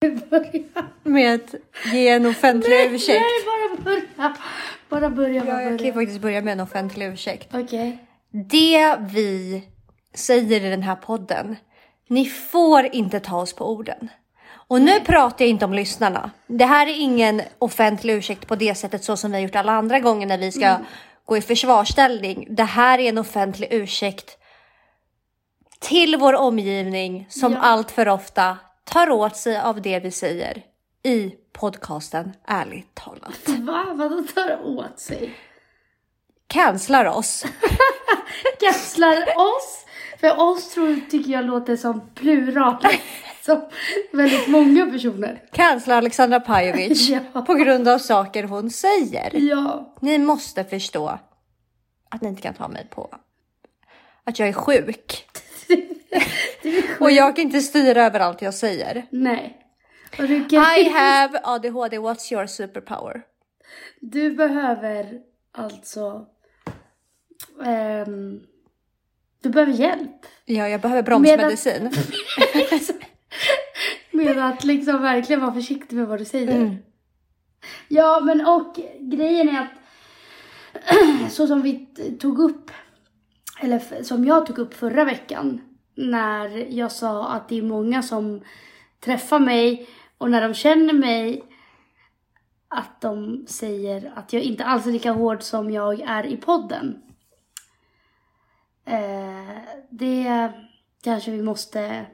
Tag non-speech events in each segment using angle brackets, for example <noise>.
Börja. med att ge en offentlig ursäkt. Nej, bara börja. Bara börja, bara Ja, jag kan ju faktiskt börja med en offentlig ursäkt. Okej. Det vi säger i den här podden, ni får inte ta oss på orden. Och nu pratar jag inte om lyssnarna. Det här är ingen offentlig ursäkt på det sättet så som vi har gjort alla andra gånger när vi ska gå i försvarsställning. Det här är en offentlig ursäkt till vår omgivning som Ja. allt för ofta tar åt sig av det vi säger i podcasten Ärligt talat. <laughs> Va? Vadå tar åt sig? Cancelar oss. <laughs> Gasslar oss? För oss tror, tycker jag låter som plural. <laughs> Som väldigt många personer. Cancelar Alexandra Pajovic Ja. på grund av saker hon säger. Ja. Ni måste förstå att ni inte kan ta mig på att jag är sjuk. Och jag kan inte styra över allt jag säger. Nej. Och du, kan, I have ADHD, what's your superpower? du behöver alltså... ehm, du behöver hjälp. Ja, jag behöver bromsmedicin. Med <laughs> att liksom verkligen vara försiktig med vad du säger. Ja, men och grejen är att <clears throat> så som vi tog upp, eller som jag tog upp förra veckan, när jag sa att det är många som träffar mig och när de känner mig att de säger att jag inte alls är lika hård som jag är i podden. Eh, det kanske vi måste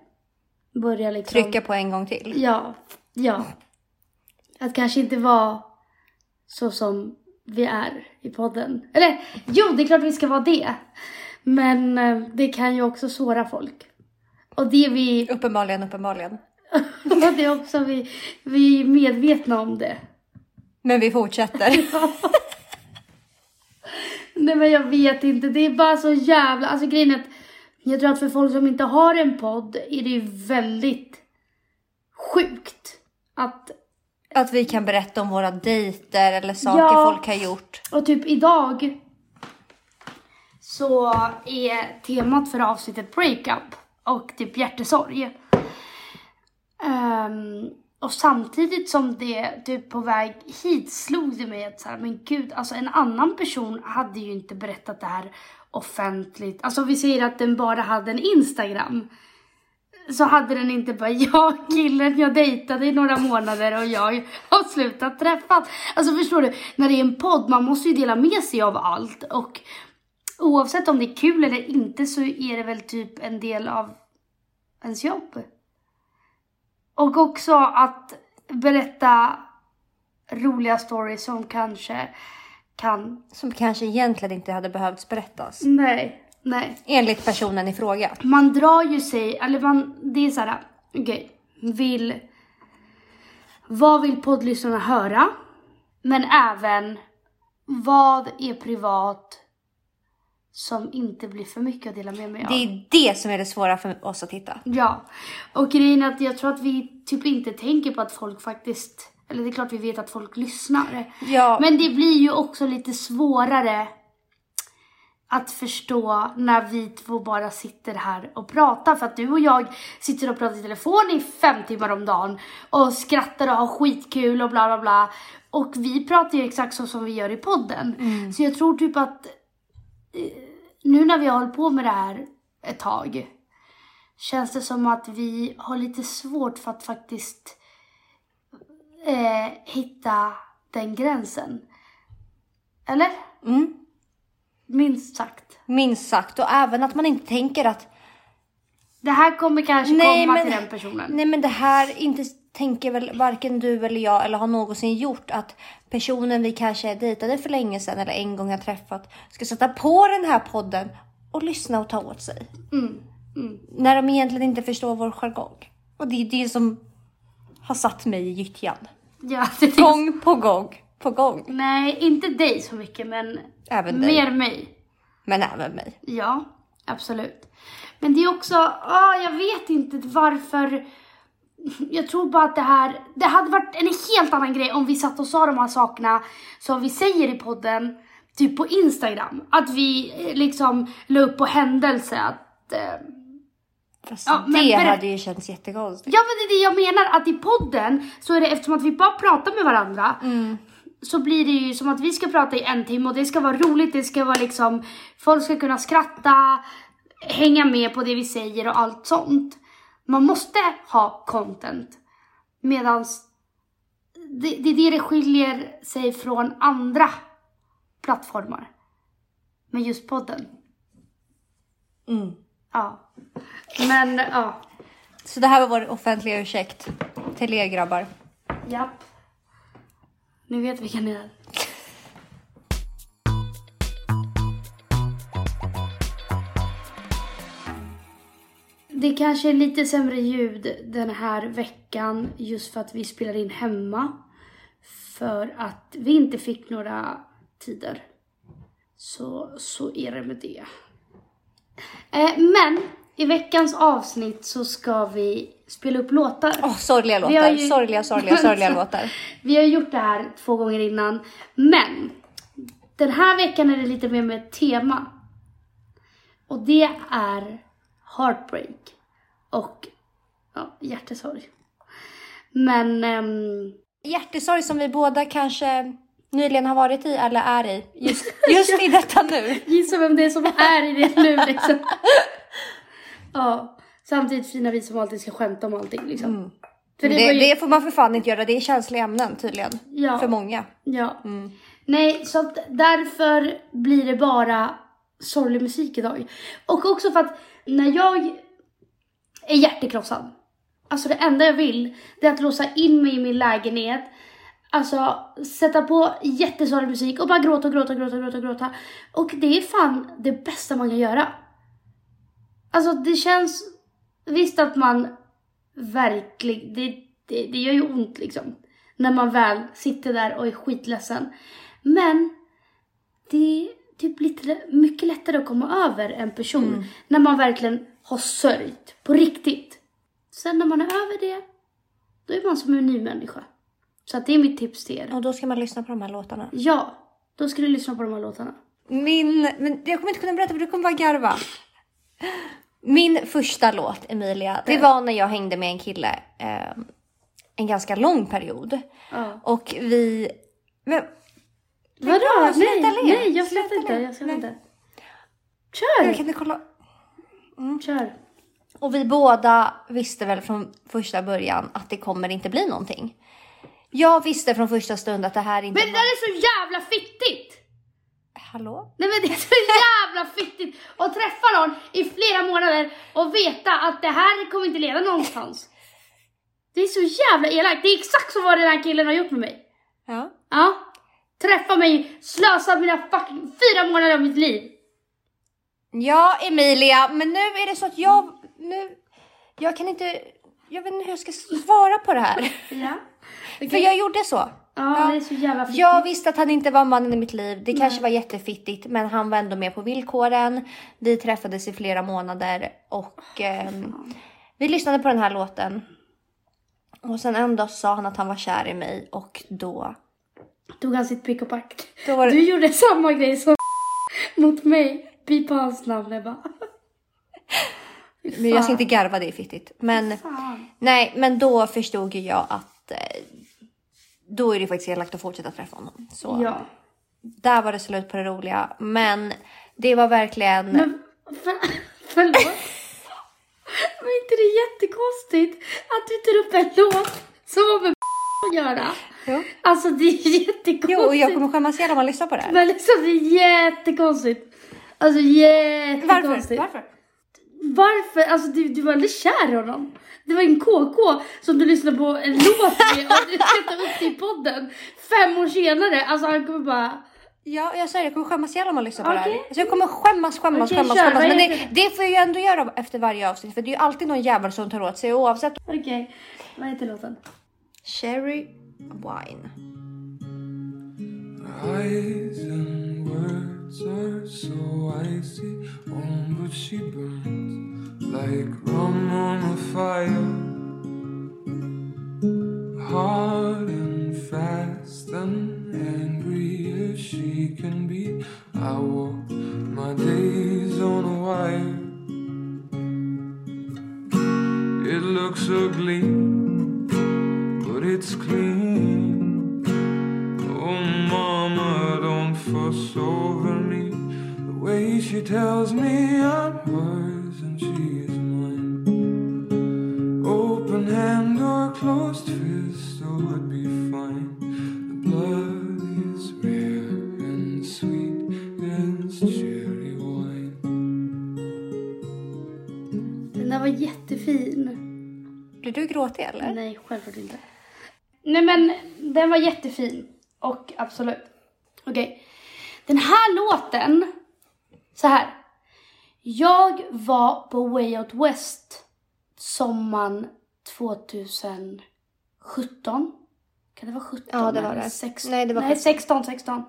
börja liksom... Trycka på en gång till. Ja, ja. Att kanske inte vara så som vi är i podden. Eller jo, det är klart vi ska vara det. Men eh, det kan ju också såra folk. Och det vi, Uppenbarligen, uppenbarligen. <laughs> och det är också vi, vi är medvetna om det. Men vi fortsätter. <laughs> Nej men jag vet inte, det är bara så jävla, alltså grejen är att jag tror att för folk som inte har en podd är det ju väldigt sjukt att Att vi kan berätta om våra dejter eller saker Ja. folk har gjort. Och typ idag så är temat för avsnittet breakup och typ hjärtesorg. Um, och samtidigt som det typ på väg hit slog det mig att så här, men gud, alltså en annan person hade ju inte berättat det här offentligt. Alltså vi säger att den bara hade en Instagram. Så hade den inte bara, <laughs> ja killen jag dejtade i några månader och jag har slutat träffas. Alltså förstår du, när det är en podd, man måste ju dela med sig av allt. Och oavsett om det är kul eller inte så är det väl typ en del av ens jobb. Och också att berätta roliga stories som kanske kan... Som kanske egentligen inte hade behövts berättas. Nej, nej. Enligt personen i fråga. man drar ju sig, eller man, det är så här, okej, vill, vad vill poddlyssnarna höra? Men även, vad är privat som inte blir för mycket att dela med mig av? Det är det som är det svåra för oss att hitta. Ja, och grejen är att jag tror att vi typ inte tänker på att folk faktiskt, eller det är klart vi vet att folk lyssnar. Ja, Men det blir ju också lite svårare att förstå när vi två bara sitter här och pratar. För att du och jag sitter och pratar i telefon i fem timmar om dagen och skrattar och har skitkul och bla bla bla. Och vi pratar ju exakt så som vi gör i podden. Så jag tror typ att nu när vi har hållit på med det här ett tag känns det som att vi har lite svårt för att faktiskt eh, hitta den gränsen. Eller? Mm. Minst sagt. minst sagt. Och även att man inte tänker att Det här kommer kanske Nej, komma men- till den personen. Nej men det här inte tänker väl varken du eller jag eller har någonsin gjort att personen vi kanske dejtade för länge sedan eller en gång har träffat ska sätta på den här podden och lyssna och ta åt sig. Mm, mm. När de egentligen inte förstår vår jargong. Och det är det som har satt mig i gyttjan. Ja, <laughs> det är Gång på gång på gång. Nej, inte dig så mycket men Även dig. mer mig. Men även mig. Ja, absolut. Men det är också, ah, jag vet inte varför. Jag tror bara att det här, det hade varit en helt annan grej om vi satt och sa de här sakerna som vi säger i podden, typ på Instagram. Att vi eh, liksom la upp på händelse att eh, Fast Ja, men det berätt- hade ju känts jättekonstigt. Ja men det är det jag menar, att i podden så är det eftersom att vi bara pratar med varandra så blir det ju som att vi ska prata i en timme och det ska vara roligt, det ska vara liksom, folk ska kunna skratta, hänga med på det vi säger och allt sånt. Man måste ha content. Medans det, det är det det skiljer sig från andra plattformar. Med just podden. Mm. Ja. Men ja. Så det här var vår offentliga ursäkt till er grabbar. Japp. Ni vet vilka ni är. Det kanske är lite sämre ljud den här veckan just för att vi spelar in hemma. För att vi inte fick några tider. Så, så är det med det. Eh, men i veckans avsnitt så ska vi spela upp låtar. Åh, sorgliga Vi har låtar. ju- Sorgliga, sorgliga, sorgliga <laughs> låtar. Vi har gjort det här två gånger innan. Men den här veckan är det lite mer med ett tema. Och det är heartbreak. Och ja, hjärtesorg. Men ehm, Hjärtesorg som vi båda kanske nyligen har varit i eller är i. Just, just i detta nu. <laughs> gissa vem det är som är i det nu liksom. <laughs> ja, samtidigt fina vi som alltid ska skämta om allting liksom. För Det, det, ju, det får man för fan inte göra. Det är känsliga ämnen tydligen. Ja. För många. Ja. Nej, så därför blir det bara sorglig musik idag. Och också för att när jag är hjärtekrossad, alltså det enda jag vill, det är att låsa in mig i min lägenhet, alltså sätta på jättesorglig musik och bara gråta och gråta och gråta och gråta och gråta. Och det är fan det bästa man kan göra. Alltså det känns, visst att man verkligen, det, det, det gör ju ont liksom. När man väl sitter där och är skitledsen. Men det typ lite, mycket lättare att komma över en person när man verkligen har sörjt på riktigt. Sen när man är över det, då är man som en ny människa. Så att det är mitt tips till er. Och då ska man lyssna på de här låtarna. Ja, då ska du lyssna på de här låtarna. Min, men jag kommer inte kunna berätta för du kommer bara garva. Min första låt Emilia, det var när jag hängde med en kille eh, en ganska lång period. Ja. Och vi... Men, Vadå? sluta Nej, le. nej, jag släpper inte. Jag släpper inte. jag Kör! kan inte kolla. Kör. Och vi båda visste väl från första början att det kommer inte bli någonting. Jag visste från första stund att det här inte Men det där är så jävla fittigt! Hallå? Nej men det är så jävla fittigt att träffa någon i flera månader och veta att det här kommer inte leda någonstans. Det är så jävla elakt. Det är exakt så vad den här killen har gjort med mig. Ja. Ja. Träffa mig, slösa mina fucking fyra månader av mitt liv. Ja, Emilia, men nu är det så att jag... Nu, jag kan inte... Jag vet inte hur jag ska svara på det här. <laughs> Ja. För jag gjorde så. Ja, det är så jävla fittigt. Jag visste att han inte var mannen i mitt liv. Det kanske var jättefittigt, men han var ändå med på villkoren. Vi träffades i flera månader och ehm, vi lyssnade på den här låten. Och sen en dag sa han att han var kär i mig och då... Tog han sitt pick och pack. Det- Du gjorde samma grej som <laughs> mot mig. Pipa hans namn Ebba. Men jag ska inte garva, det är fittigt. Men Fan. nej, men då förstod ju jag att eh, då är det faktiskt elakt att fortsätta träffa honom. Så Ja. där var det slut på det roliga. Men det var verkligen... Men för, <laughs> förlåt. Men inte det är jättekonstigt att du tar upp en låt som har med <laughs> att göra? Jo. Alltså det är jättekonstigt. Jo, och jag kommer skämmas ihjäl om man lyssnar på det här. Men liksom det är jättekonstigt. Alltså Varför? jättekonstigt. Varför? Varför? Alltså du, du var aldrig kär i honom. Det var en KK som du lyssnade på en låt med och du ska ta upp det i podden. Fem år senare, alltså han kommer bara... Ja, jag säger det, jag kommer skämmas ihjäl om man lyssnar på det Okej. här. Så jag kommer skämmas, skämmas, Okej, skämmas, kör, skämmas. Men det, det får jag ju ändå göra efter varje avsnitt. För det är ju alltid någon jävel som tar åt sig oavsett. Okej, vad heter låten? Cherry wine. Eyes and words are so icy. Oh, but she burns like rum on a fire. Hard and fast and angry as she can be. I walk my days on a wire. It looks ugly, but it's clean. Oh, mama, don't fuss over me. The way she tells me I'm hers and she's mine. Open hand or closed fist, oh, it'd be fine. The blood is rare and sweet as cherry wine. Den där var jättefin. Blir du gråtig eller? Nej, självklart inte. Nej men den var jättefin. Och absolut. Okej. Den här låten. Så här. Jag var på Way Out West sommaren 2017. Kan det vara 17? Ja, det var det. 16? Nej, det var Nej, 17. 16, 16.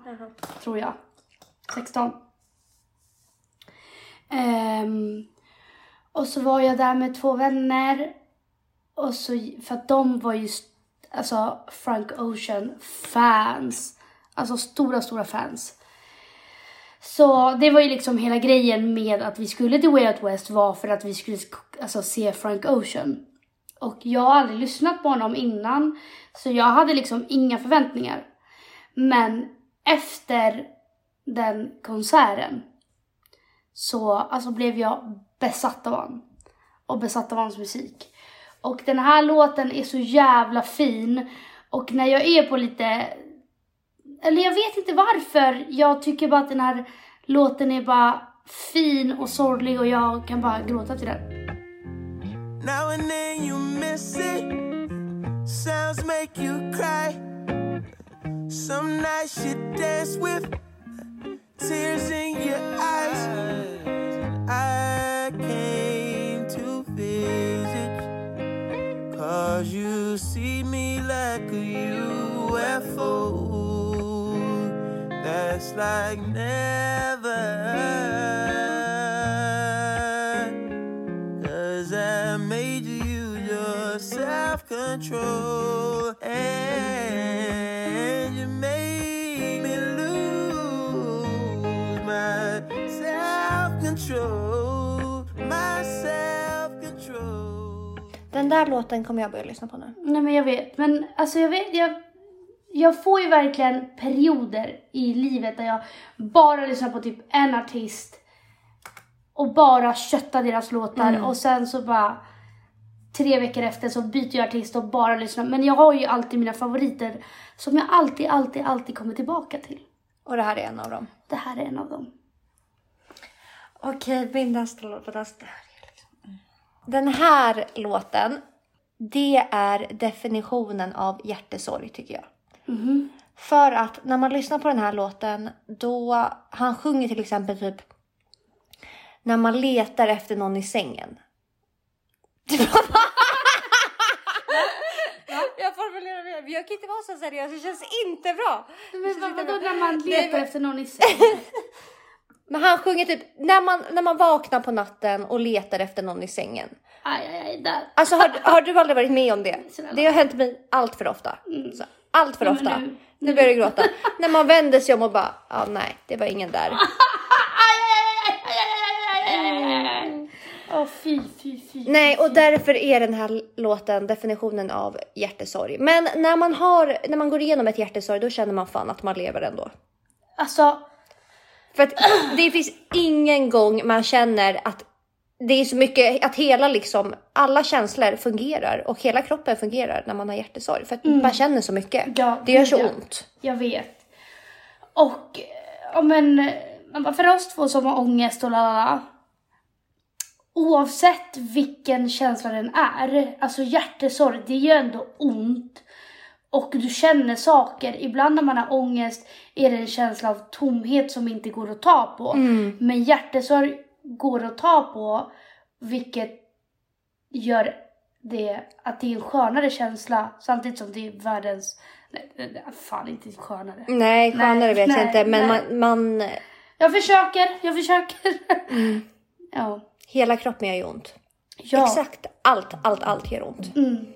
Tror jag. 16. Ehm, och så var jag där med två vänner. Och så, för att de var ju st- alltså Frank Ocean fans. Alltså stora, stora fans. Så det var ju liksom hela grejen med att vi skulle till Way Out West var för att vi skulle alltså, se Frank Ocean. Och jag har aldrig lyssnat på honom innan. Så jag hade liksom inga förväntningar. Men efter den konserten så alltså blev jag besatt av honom. Och besatt av hans musik. Och den här låten är så jävla fin. Och när jag är på lite... Eller jag vet inte varför. Jag tycker bara att den här låten är bara fin och sorglig och jag kan bara gråta till den. Now and then you miss it. Sounds make you cry. Some nights you dance with tears in your eyes. That's like never. Cause I made you your self control. And you made me lose my self control. My self control. Den där låten kommer jag börja lyssna på nu. Nej men jag vet, men alltså jag vet, jag, jag får ju verkligen perioder i livet där jag bara lyssnar på typ en artist och bara köttar deras låtar och sen så bara tre veckor efter så byter jag artist och bara lyssnar. Men jag har ju alltid mina favoriter som jag alltid, alltid, alltid kommer tillbaka till. Och det här är en av dem. Det här är en av dem. Okej, min nästa låt. Den här låten, det är definitionen av hjärtesorg tycker jag. För att när man lyssnar på den här låten, då han sjunger till exempel typ när man letar efter någon i sängen. <laughs> jag formulerar mig, jag kan inte vara så seriös, det känns inte bra. Men vadå när man letar efter någon i sängen? <laughs> Men han sjunger typ när man, när man vaknar på natten och letar efter någon i sängen. Aj, aj, aj, där. Alltså har, har du aldrig varit med om det? Det har hänt mig allt för ofta. Så, allt för ofta. Nu, nu börjar jag gråta. När man vänder sig om och bara, ja ah, nej, det var ingen där. Oh, fy, fy, fy, Nej, och därför är den här låten definitionen av hjärtesorg. Men när man, har, när man går igenom ett hjärtesorg, då känner man fan att man lever ändå. Alltså. För att det finns ingen gång man känner att det är så mycket, att hela liksom, alla känslor fungerar och hela kroppen fungerar när man har hjärtesorg. För att man känner så mycket. Mm. Ja, det gör så ja. ont. Jag vet. Och, man bara, för oss två som har ångest och lalala. Oavsett vilken känsla den är, alltså hjärtesorg, det gör ändå ont. Och du känner saker. Ibland när man har ångest är det en känsla av tomhet som inte går att ta på. Men hjärtesorg går att ta på, vilket gör det att det är en skönare känsla samtidigt som det är världens... Nej, fan inte skönare. Nej, skönare Nej, vet jag nej, inte. Men man, man, Jag försöker, jag försöker. Ja. hela kroppen gör ju ont. ja. Exakt allt, allt, allt gör ont. Mm.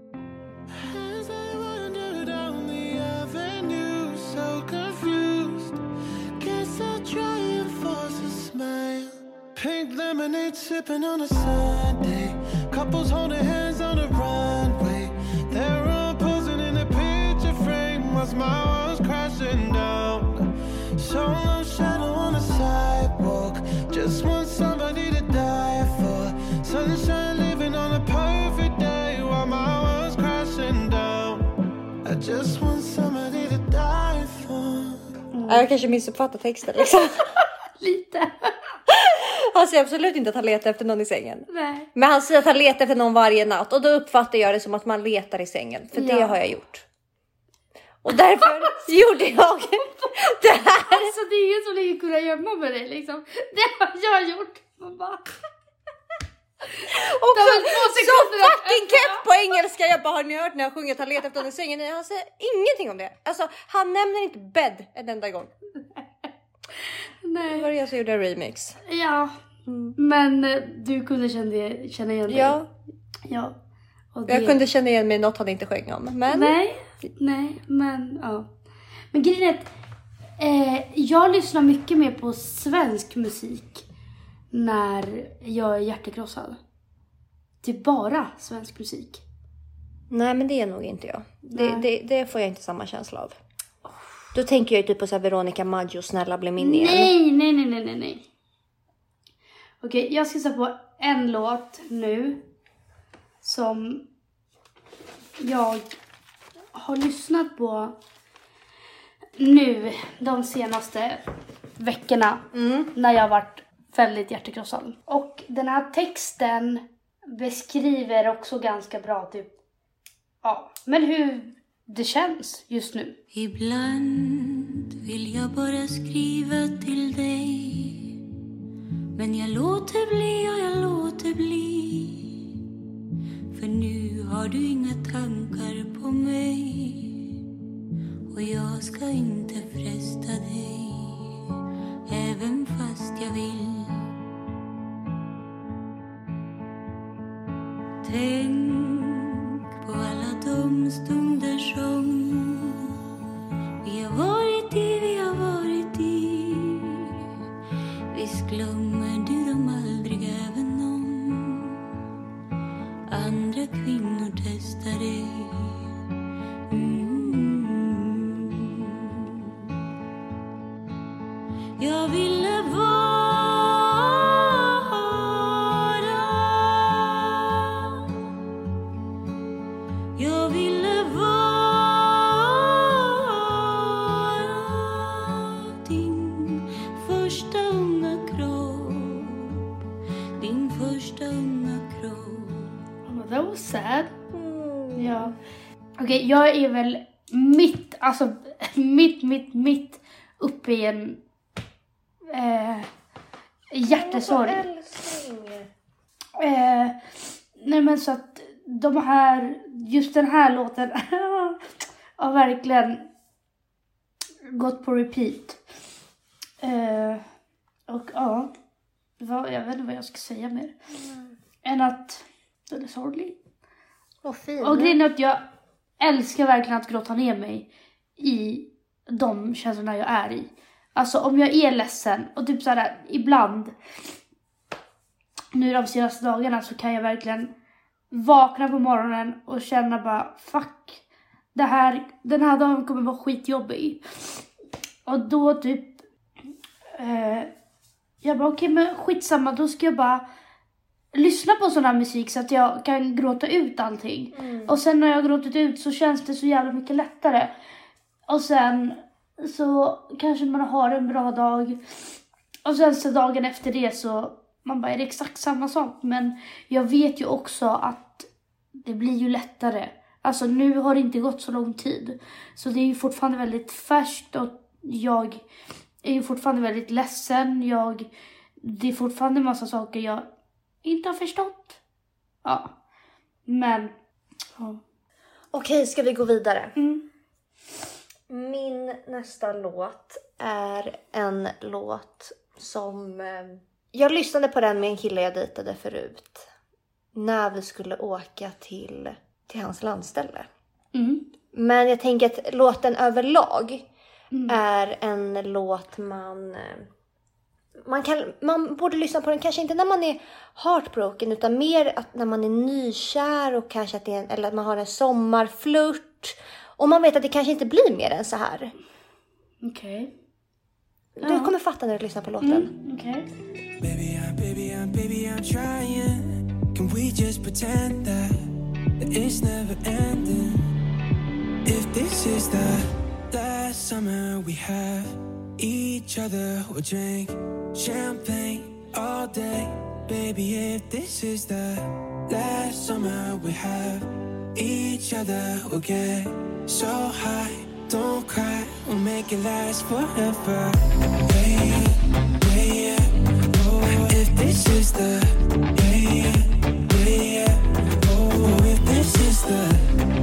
Pink lemonade sipping on a Sunday. Couples holding hands on the runway. They're all posing in a picture frame whilst my walls crashing down. Solo shadow on the sidewalk. Just want somebody to die for. Sunshine living on a perfect day while my walls crashing down. I just want somebody to die for. Jag kanske missuppfattar texten liksom. <laughs> Lite. Han säger absolut inte att han letar efter någon i sängen. Nej. Men han säger att han letar efter någon varje natt och då uppfattar jag det som att man letar i sängen. För det Ja. har jag gjort. Och därför <laughs> gjorde jag det här. Alltså det är ingen som ligger kunna gömma med dig liksom. Det har jag gjort. Och Det så, fucking keff på engelska. Jag bara har ni hört när jag sjunger att han letar efter någon i sängen? Nej, han säger ingenting om det. Alltså han nämner inte bed en enda gång. Det var Nej. jag som gjorde en remix. Ja. Men eh, du kunde känna, det- känna igen dig? Ja, ja. Det- jag kunde känna igen mig i något han inte sjöng om. Men Nej, nej, men ja. Men grejen är att eh, jag lyssnar mycket mer på svensk musik när jag är hjärtekrossad. Det är bara svensk musik. Nej, men det är nog inte jag. Det, Nej. det, det får jag inte samma känsla av. Då tänker jag ju typ på så här Veronica Maggio, Snälla bli min igen. Nej, nej, nej, nej, nej, nej. Okej, jag ska sätta på en låt nu som jag har lyssnat på nu de senaste veckorna när jag har varit väldigt hjärtekrossad. Och den här texten beskriver också ganska bra typ, ja, men hur det känns just nu. Ibland vill jag bara skriva till dig. Men jag låter bli och jag låter bli. För nu har du inga tankar på mig. Och jag ska inte fresta dig. Även fast jag vill jag är väl mitt, alltså <laughs> mitt, mitt, mitt uppe i en eh, hjärtesorg. Eh, nej men så att de här, just den här låten <laughs> har verkligen gått på repeat. Eh, och ja, vad, jag vet inte vad jag ska säga mer. Än att den är sorglig. Vad fin. Och grejen att jag älskar verkligen att gråta ner mig i de känslorna jag är i. Alltså om jag är ledsen och typ såhär ibland nu de senaste dagarna så kan jag verkligen vakna på morgonen och känna bara fuck. Det här, den här dagen kommer vara skitjobbig. Och då typ eh, jag bara okej men skitsamma då ska jag bara lyssna på sån här musik så att jag kan gråta ut allting. Och sen när jag har gråtit ut så känns det så jävla mycket lättare. Och sen så kanske man har en bra dag. Och sen så dagen efter det så man bara är det exakt samma sak. Men jag vet ju också att det blir ju lättare. Alltså nu har det inte gått så lång tid. Så det är ju fortfarande väldigt färskt och jag är ju fortfarande väldigt ledsen. Jag, det är fortfarande massa saker jag inte har förstått. Ja. Men, ja. Okej, ska vi gå vidare? Mm. Min nästa låt är en låt som... eh, Jag lyssnade på den med en kille jag dejtade förut. När vi skulle åka till, till hans landställe. Mm. Men jag tänker att låten överlag är en låt man... Man, kan, man borde lyssna på den kanske inte när man är heartbroken utan mer att när man är nykär och kanske att det är en, eller att man har en sommarflört Och man vet att det kanske inte blir mer än så här. Okej. Du kommer fatta när du lyssnar på låten. Okej. Baby, I'm, baby, I'm, baby, I'm trying. Can we just pretend that, that it's never ending? If this is the last summer we have each other, we'll drink champagne all day. Baby, if this is the last summer we have each other, we'll get so high. Don't cry, we'll make it last forever. Yeah, yeah, yeah. Oh, if this is the yeah, yeah, yeah, yeah. Oh, if this is the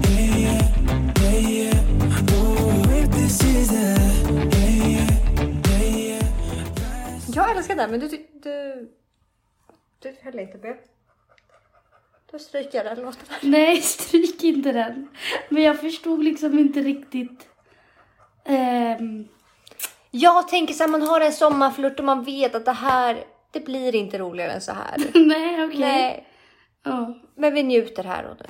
Jag älskar den men du, ty- du, du höll inte med. Då stryker jag den låten. Nej, stryk inte den. Men jag förstod liksom inte riktigt. ehm, Jag tänker så här, man har en sommarflört och man vet att det här, det blir inte roligare än så här. <laughs> nej, okej. Nej, Ja, men vi njuter här och nu.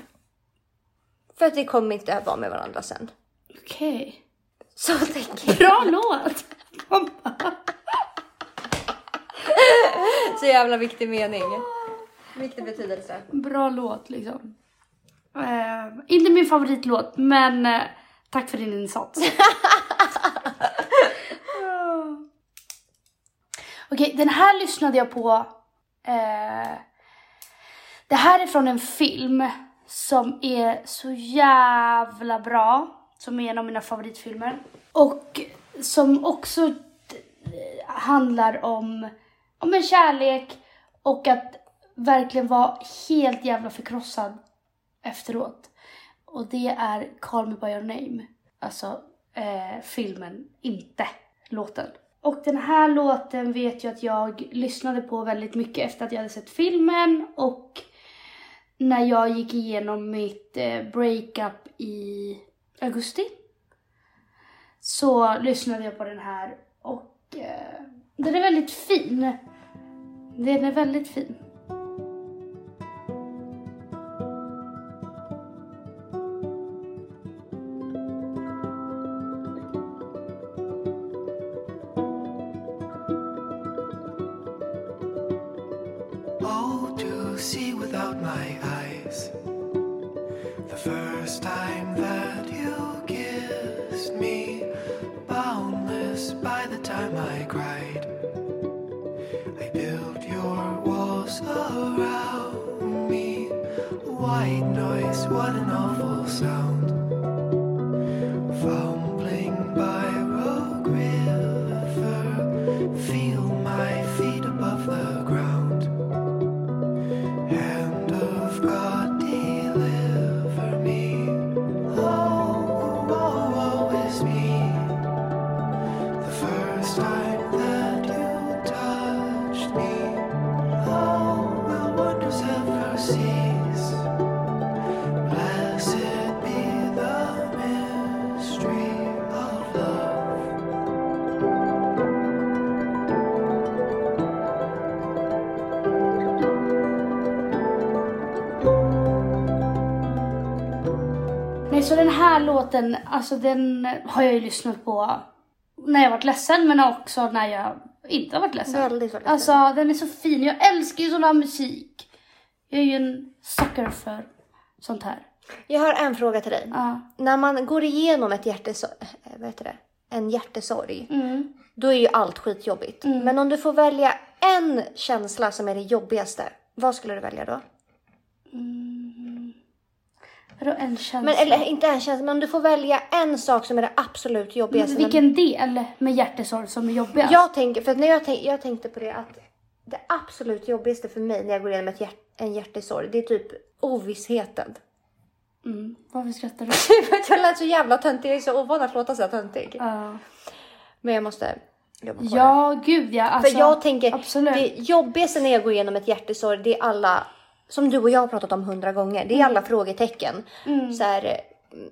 För att vi kommer inte att vara med varandra sen. okej. Så tänker jag. Bra låt! <laughs> <laughs> Så jävla viktig mening. Viktig betydelse. Bra låt liksom. Eh, inte min favoritlåt, men eh, tack för din insats. <laughs> Okej, den här lyssnade jag på. Eh, det här är från en film som är så jävla bra. Som är en av mina favoritfilmer. Och som också handlar om, om en kärlek och att verkligen vara helt jävla förkrossad efteråt. Och det är Call Me By Your Name. Alltså eh, filmen, inte låten. Och den här låten vet jag att jag lyssnade på väldigt mycket efter att jag hade sett filmen och när jag gick igenom mitt eh, breakup i augusti så lyssnade jag på den här och eh, den är väldigt fin. Den är väldigt fin. Så den här låten, alltså den har jag ju lyssnat på när jag varit ledsen men också när jag inte har varit ledsen. Väldigt, väldigt Alltså den är så fin. Jag älskar ju sån här musik. Jag är ju en sucker för sånt här. Jag har en fråga till dig. Ja. När man går igenom ett hjärtesorg, vad heter det? en hjärtesorg, Mm. då är ju allt skitjobbigt. Men om du får välja en känsla som är det jobbigaste, vad skulle du välja då? Vadå en känsla? Men, eller inte en känsla, men om du får välja en sak som är det absolut jobbigaste. Vilken del med hjärtesorg som är jobbigast? Jag tänker, för när jag, tänk, jag tänkte på det att det absolut jobbigaste för mig när jag går igenom ett hjärt, en hjärtesorg, det är typ ovissheten. Mm. Varför skrattar du? <laughs> För att jag lät så jävla töntig, jag är så ovan att låta så töntig. Ja. Men jag måste jobba på det. Ja, gud ja. Alltså, För jag tänker, absolut. det jobbigaste när jag går igenom ett hjärtesorg, det är alla, som du och jag har pratat om hundra gånger, det är Mm. alla frågetecken. Så här, mm,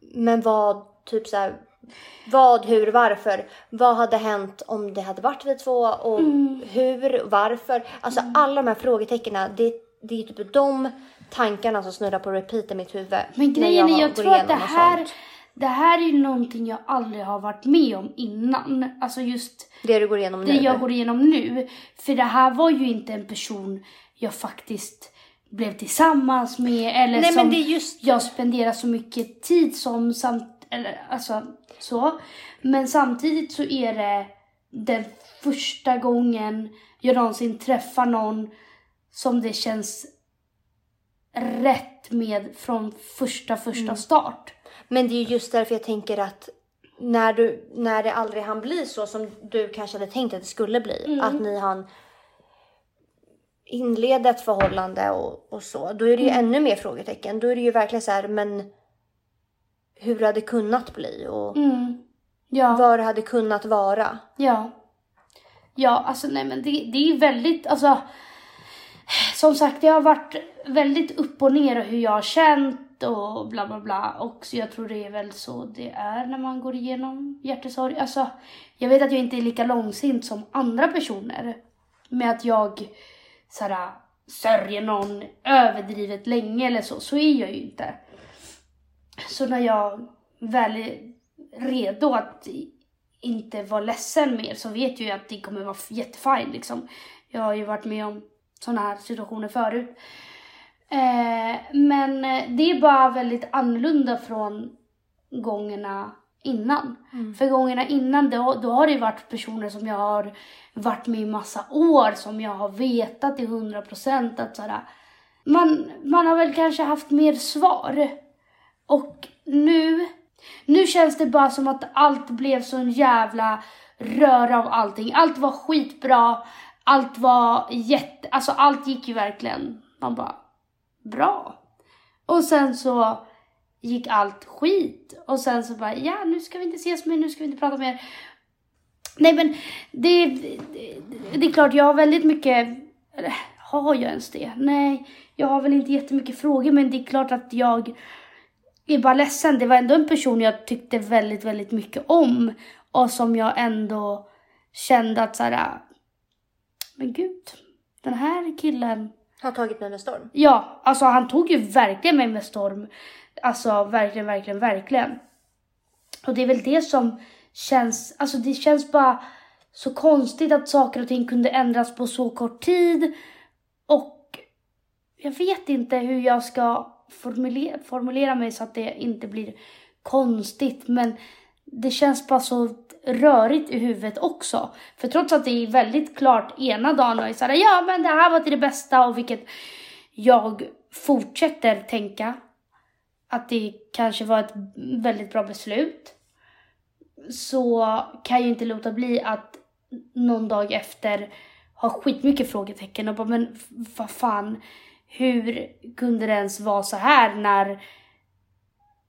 men vad, typ så här, vad, hur, varför? Vad hade hänt om det hade varit vi två? Och Mm. hur, varför? Alltså alla de här frågetecknen, det, det är typ de tankarna som snurrar på repeat i mitt huvud. Men grejen är, jag går tror att det här, det här är ju någonting jag aldrig har varit med om innan. Alltså just Det du går igenom det nu. jag går igenom nu. För det här var ju inte en person jag faktiskt blev tillsammans med eller Nej, som just- jag spenderar så mycket tid som samt, eller alltså så. Men samtidigt så är det den första gången jag någonsin träffar någon som det känns rätt med från första första Mm. start. Men det är just därför jag tänker att när, du, när det aldrig hann bli så som du kanske hade tänkt att det skulle bli. Att ni hann inleda ett förhållande och, och så. Då är det ju ännu mer frågetecken. Då är det ju verkligen så här, men hur det hade kunnat bli och Mm. Ja. vad det hade kunnat vara. Ja. Ja, alltså nej men det, det är väldigt, alltså. Som sagt, det har varit väldigt upp och ner hur jag har känt och bla bla bla. Och så jag tror det är väl så det är när man går igenom hjärtesorg. Alltså, jag vet att jag inte är lika långsint som andra personer. Med att jag såhär, sörjer någon överdrivet länge eller så. Så är jag ju inte. Så när jag väl är redo att inte vara ledsen mer så vet jag ju att det kommer vara jättefint liksom. Jag har ju varit med om sådana här situationer förut. Eh, men eh, det är bara väldigt annorlunda från gångerna innan. För gångerna innan då, då har det varit personer som jag har varit med i massa år som jag har vetat till 100% att sådär, man, man har väl kanske haft mer svar. Och nu, nu känns det bara som att allt blev så en jävla röra av allting. Allt var skitbra, allt var jätte, alltså allt gick ju verkligen, man bara, bra. Och sen så gick allt skit. Och sen så bara, ja nu ska vi inte ses mer, nu ska vi inte prata mer. Nej men det, det, det är klart, jag har väldigt mycket, eller, har jag ens det? Nej, jag har väl inte jättemycket frågor men det är klart att jag är bara ledsen. Det var ändå en person jag tyckte väldigt, väldigt mycket om. Och som jag ändå kände att såhär, ah, men gud, den här killen har tagit mig med storm. Ja, alltså han tog ju verkligen mig med storm. Alltså verkligen, verkligen, verkligen. Och det är väl det som känns, alltså det känns bara så konstigt att saker och ting kunde ändras på så kort tid. Och jag vet inte hur jag ska formulera, formulera mig så att det inte blir konstigt. Men det känns bara så rörigt i huvudet också. För trots att det är väldigt klart ena dagen och är såhär, ja men det här var till det bästa och vilket jag fortsätter tänka att det kanske var ett väldigt bra beslut. Så kan jag ju inte låta bli att någon dag efter ha skitmycket frågetecken och bara men vad fan hur kunde det ens vara så här när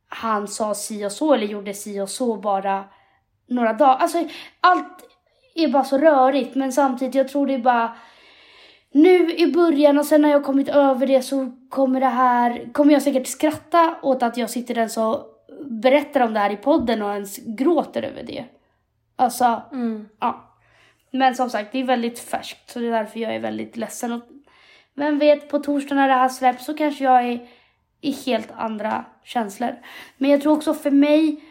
han sa si och så eller gjorde si och så bara några dagar. Alltså allt är bara så rörigt men samtidigt jag tror det är bara nu i början och sen när jag kommit över det så kommer det här, kommer jag säkert skratta åt att jag sitter ens och berättar om det här i podden och ens gråter över det. Alltså, ja. Men som sagt, det är väldigt färskt så det är därför jag är väldigt ledsen. Och vem vet, på torsdag när det här släpps så kanske jag är i helt andra känslor. Men jag tror också för mig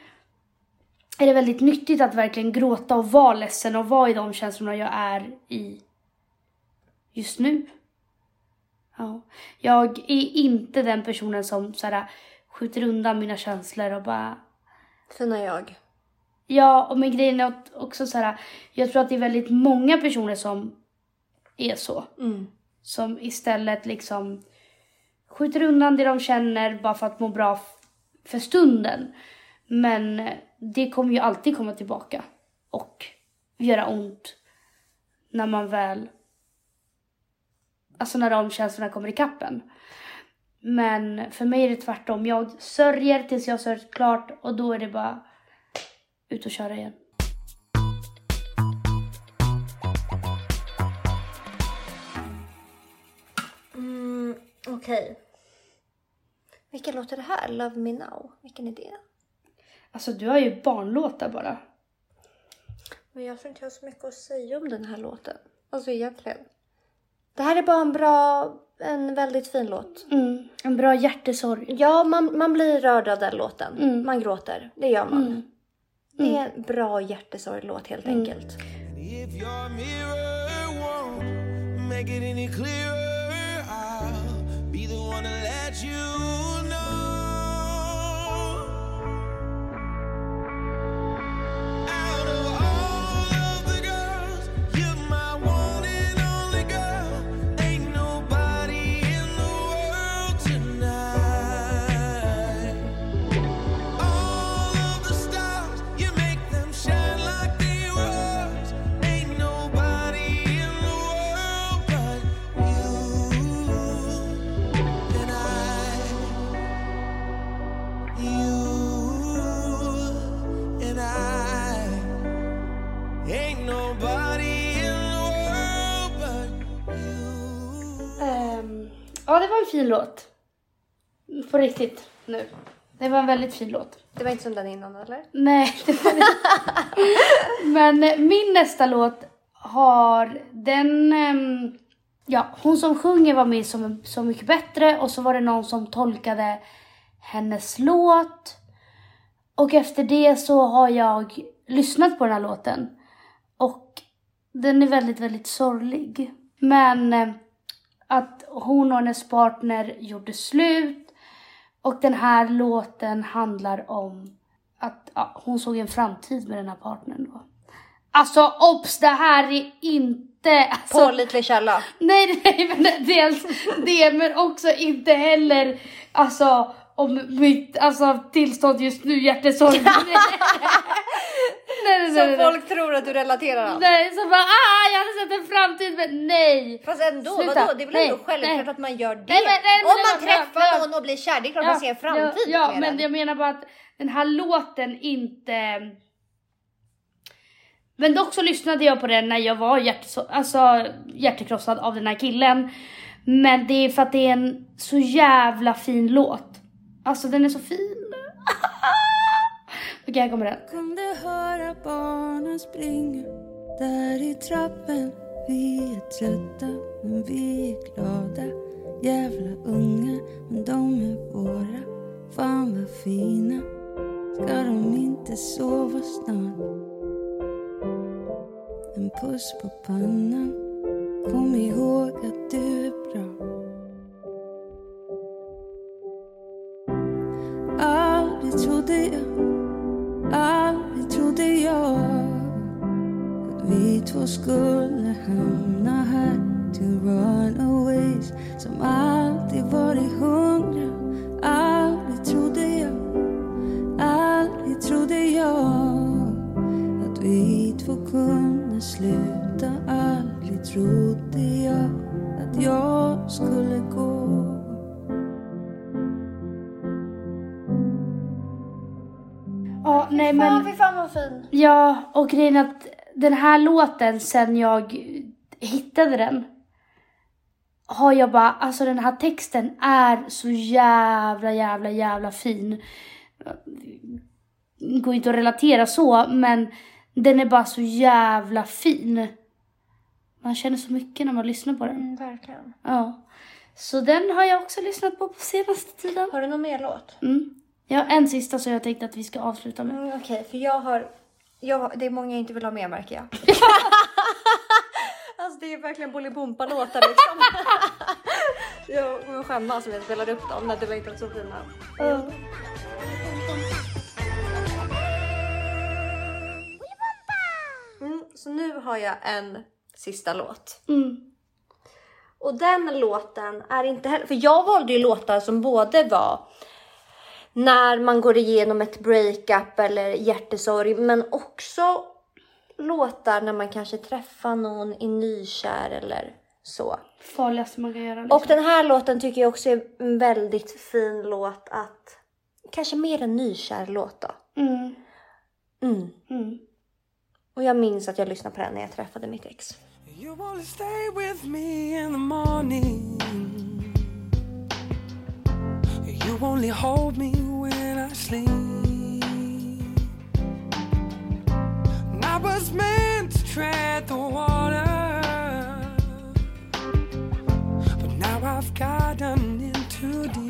är det väldigt nyttigt att verkligen gråta och vara ledsen och vara i de känslorna jag är i just nu. Ja. Jag är inte den personen som så här, skjuter undan mina känslor och bara Fina jag. Ja, och men grejen är också så här, jag tror att det är väldigt många personer som är så. Som istället liksom skjuter undan det de känner bara för att må bra för stunden. Men det kommer ju alltid komma tillbaka och göra ont när man väl, alltså när de känslorna kommer i kappen. Men för mig är det tvärtom. Jag sörjer tills jag sörjt klart och då är det bara ut och köra igen. Mm, okej. Vilken låt är det här? Love me now. Vilken är det? Alltså du har ju barnlåtar bara. Men jag tror inte jag har så mycket att säga om den här låten. Alltså egentligen. Det här är bara en bra en väldigt fin låt. Mm. En bra hjärtesorg. Ja, man, man blir rörd av den låten. Mm. Man gråter. Det gör man. Det är en bra hjärtesorglåt helt enkelt. If your mirror won't make it any clearer, I'll be the one to let you fin låt. På riktigt nu. Det var en väldigt fin låt. Det var inte som den innan eller? Nej, <laughs> Men eh, min nästa låt har den... ehm, ja, hon som sjunger var med som Så mycket bättre och så var det någon som tolkade hennes låt. Och efter det så har jag lyssnat på den här låten. Och den är väldigt, väldigt sorglig. Men eh, att hon och hennes partner gjorde slut. Och den här låten handlar om att ja, hon såg en framtid med den här partnern då. Alltså obs, det här är inte... Alltså, Pålitlig källa. Nej, nej, men dels det, men också inte heller alltså om mitt alltså, tillstånd just nu, hjärtesorg. <laughs> nej, nej, nej, Som nej, folk tror att du relaterar an. Nej, så bara ah, jag hade sett en framtid, men nej. Fast ändå, Sluta. vadå? Det är väl Nej, ändå självklart att man gör det? Men- Om man träffar någon och blir kär, det är klart man ser en framtid Ja, ja med men den. jag menar bara att den här låten inte... Men dock så lyssnade jag på den när jag var alltså, hjärtekrossad av den här killen. Men det är för att det är en så jävla fin låt. Alltså den är så fin. <laughs> Okej, här kommer den. kunde höra barnen springa där i trappen. Vi är trötta, men vi är glada. Jävla unga, men de är våra. Fan vad fina. Ska de inte sova snart? En puss på pannan. Kom ihåg att du är bra. Trodde Aldrig trodde jag att vi två skulle hamna här Two runaways som alltid fin. Ja, och grejen att den här låten sen jag hittade den har jag bara, alltså den här texten är så jävla, jävla, jävla fin. Det går inte att relatera så, men den är bara så jävla fin. Man känner så mycket när man lyssnar på den. Mm, verkligen. Ja. Så den har jag också lyssnat på på senaste tiden. Har du någon mer låt? Mm. Jag har en sista som jag tänkte att vi ska avsluta med. Mm, Okej, för jag har... Jag, har- det är många jag inte vill ha med märker jag. <laughs> alltså det är verkligen Bolibompa-låtar liksom. <laughs> jag kommer skämmas om jag spelar upp dem när du var inte så fina. Mm, så nu har jag en sista låt. Mm. Och den låten är inte heller... För jag valde ju låtar som både var när man går igenom ett breakup eller hjärtesorg, men också låtar när man kanske träffar någon i nykär eller så. Farligaste man kan göra. Liksom. Och den här låten tycker jag också är en väldigt fin låt att... Kanske mer en nykär låt då. Mm. Mm. Mm. Och jag minns att jag lyssnade på den när jag träffade mitt ex. You wanna stay with me in the morning. You only hold me when I sleep. And I was meant to tread the water, but now I've gotten into deep.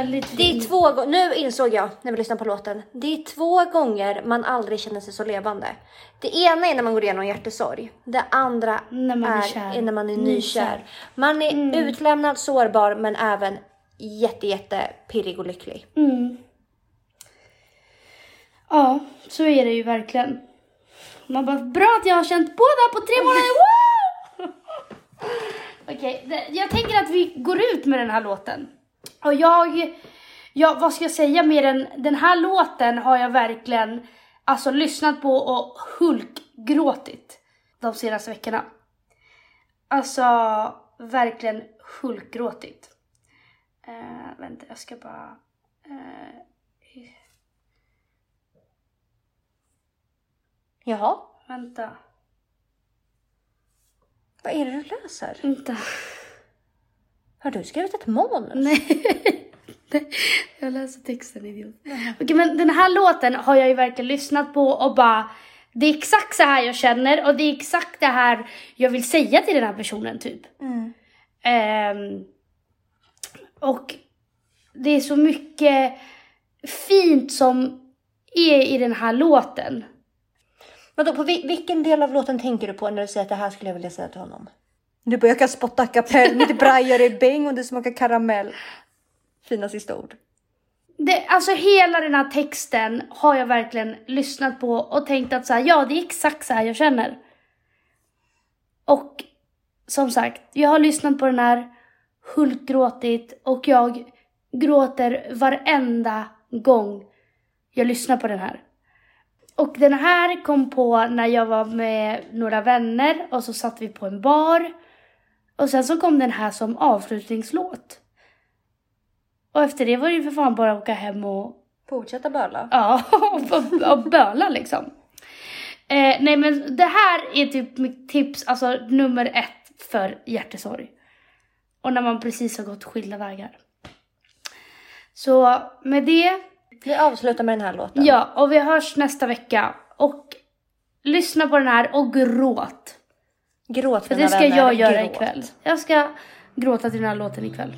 Väldigt Det är två gånger, nu insåg jag när vi lyssnade på låten. Det är två gånger man aldrig känner sig så levande. Det ena är när man går igenom hjärtesorg. Det andra När man är är, kär. är när man är Nykär. nykär. Man är utlämnad, sårbar men även jätte, jätte pirrig och lycklig. Mm. Ja, så är det ju verkligen. Man bara, bra att jag har känt här på tre månader, <laughs> wow! <laughs> Okej, det- jag tänker att vi går ut med den här låten. Och jag, ja, vad ska jag säga mer än den här låten har jag verkligen alltså lyssnat på och hulkgråtit de senaste veckorna. Alltså, verkligen hulkgråtit. Eh, vänta, jag ska bara... Eh, Jaha, vänta. vad är det du läser? Vänta. Har du skrivit ett manus? Nej. <laughs> jag läser texten idiot. Okej men den här låten har jag ju verkligen lyssnat på och bara det är exakt så här jag känner och det är exakt det här jag vill säga till den här personen typ. Mm. Ehm, och det är så mycket fint som är i den här låten. Vadå, på vi- vilken del av låten tänker du på när du säger att det här skulle jag vilja säga till honom? Du bara, jag kan spotta kapell, mitt brajor i bäng och det smakar karamell. Fina sista ord. Det, alltså hela den här texten har jag verkligen lyssnat på och tänkt att så här, ja det är exakt så här jag känner. Och som sagt, jag har lyssnat på den här, hulkgråtit och jag gråter varenda gång jag lyssnar på den här. Och den här kom på när jag var med några vänner och så satt vi på en bar. Och sen så kom den här som avslutningslåt. Och efter det var det ju för fan bara att åka hem och, Fortsätta böla. ja, <laughs> och, och böla liksom. Eh, nej men det här är typ mitt tips, alltså nummer ett för hjärtesorg. Och när man precis har gått skilda vägar. Så med det, Vi avslutar med den här låten. ja, och vi hörs nästa vecka. Och lyssna på den här och gråt. Gråt För mina det ska vänner, jag göra gråt. ikväll. Jag ska gråta till den här låten ikväll.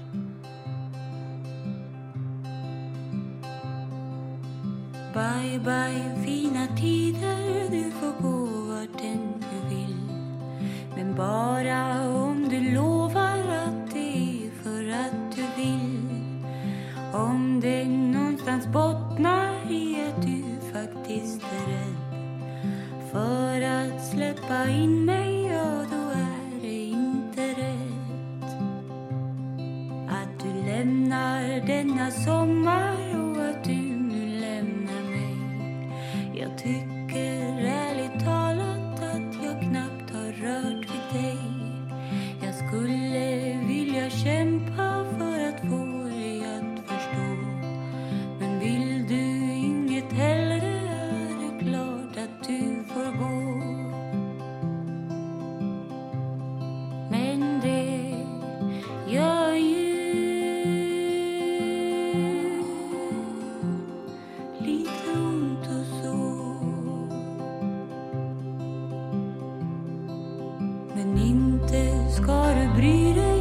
Bye bye fina tider, du får gå vart än du vill. Men bara om du lovar att det är för att du vill. Om det någonstans bottnar i att du faktiskt är rädd för att släppa in mig, lämnar denna sommar. Inte ska du bry dig.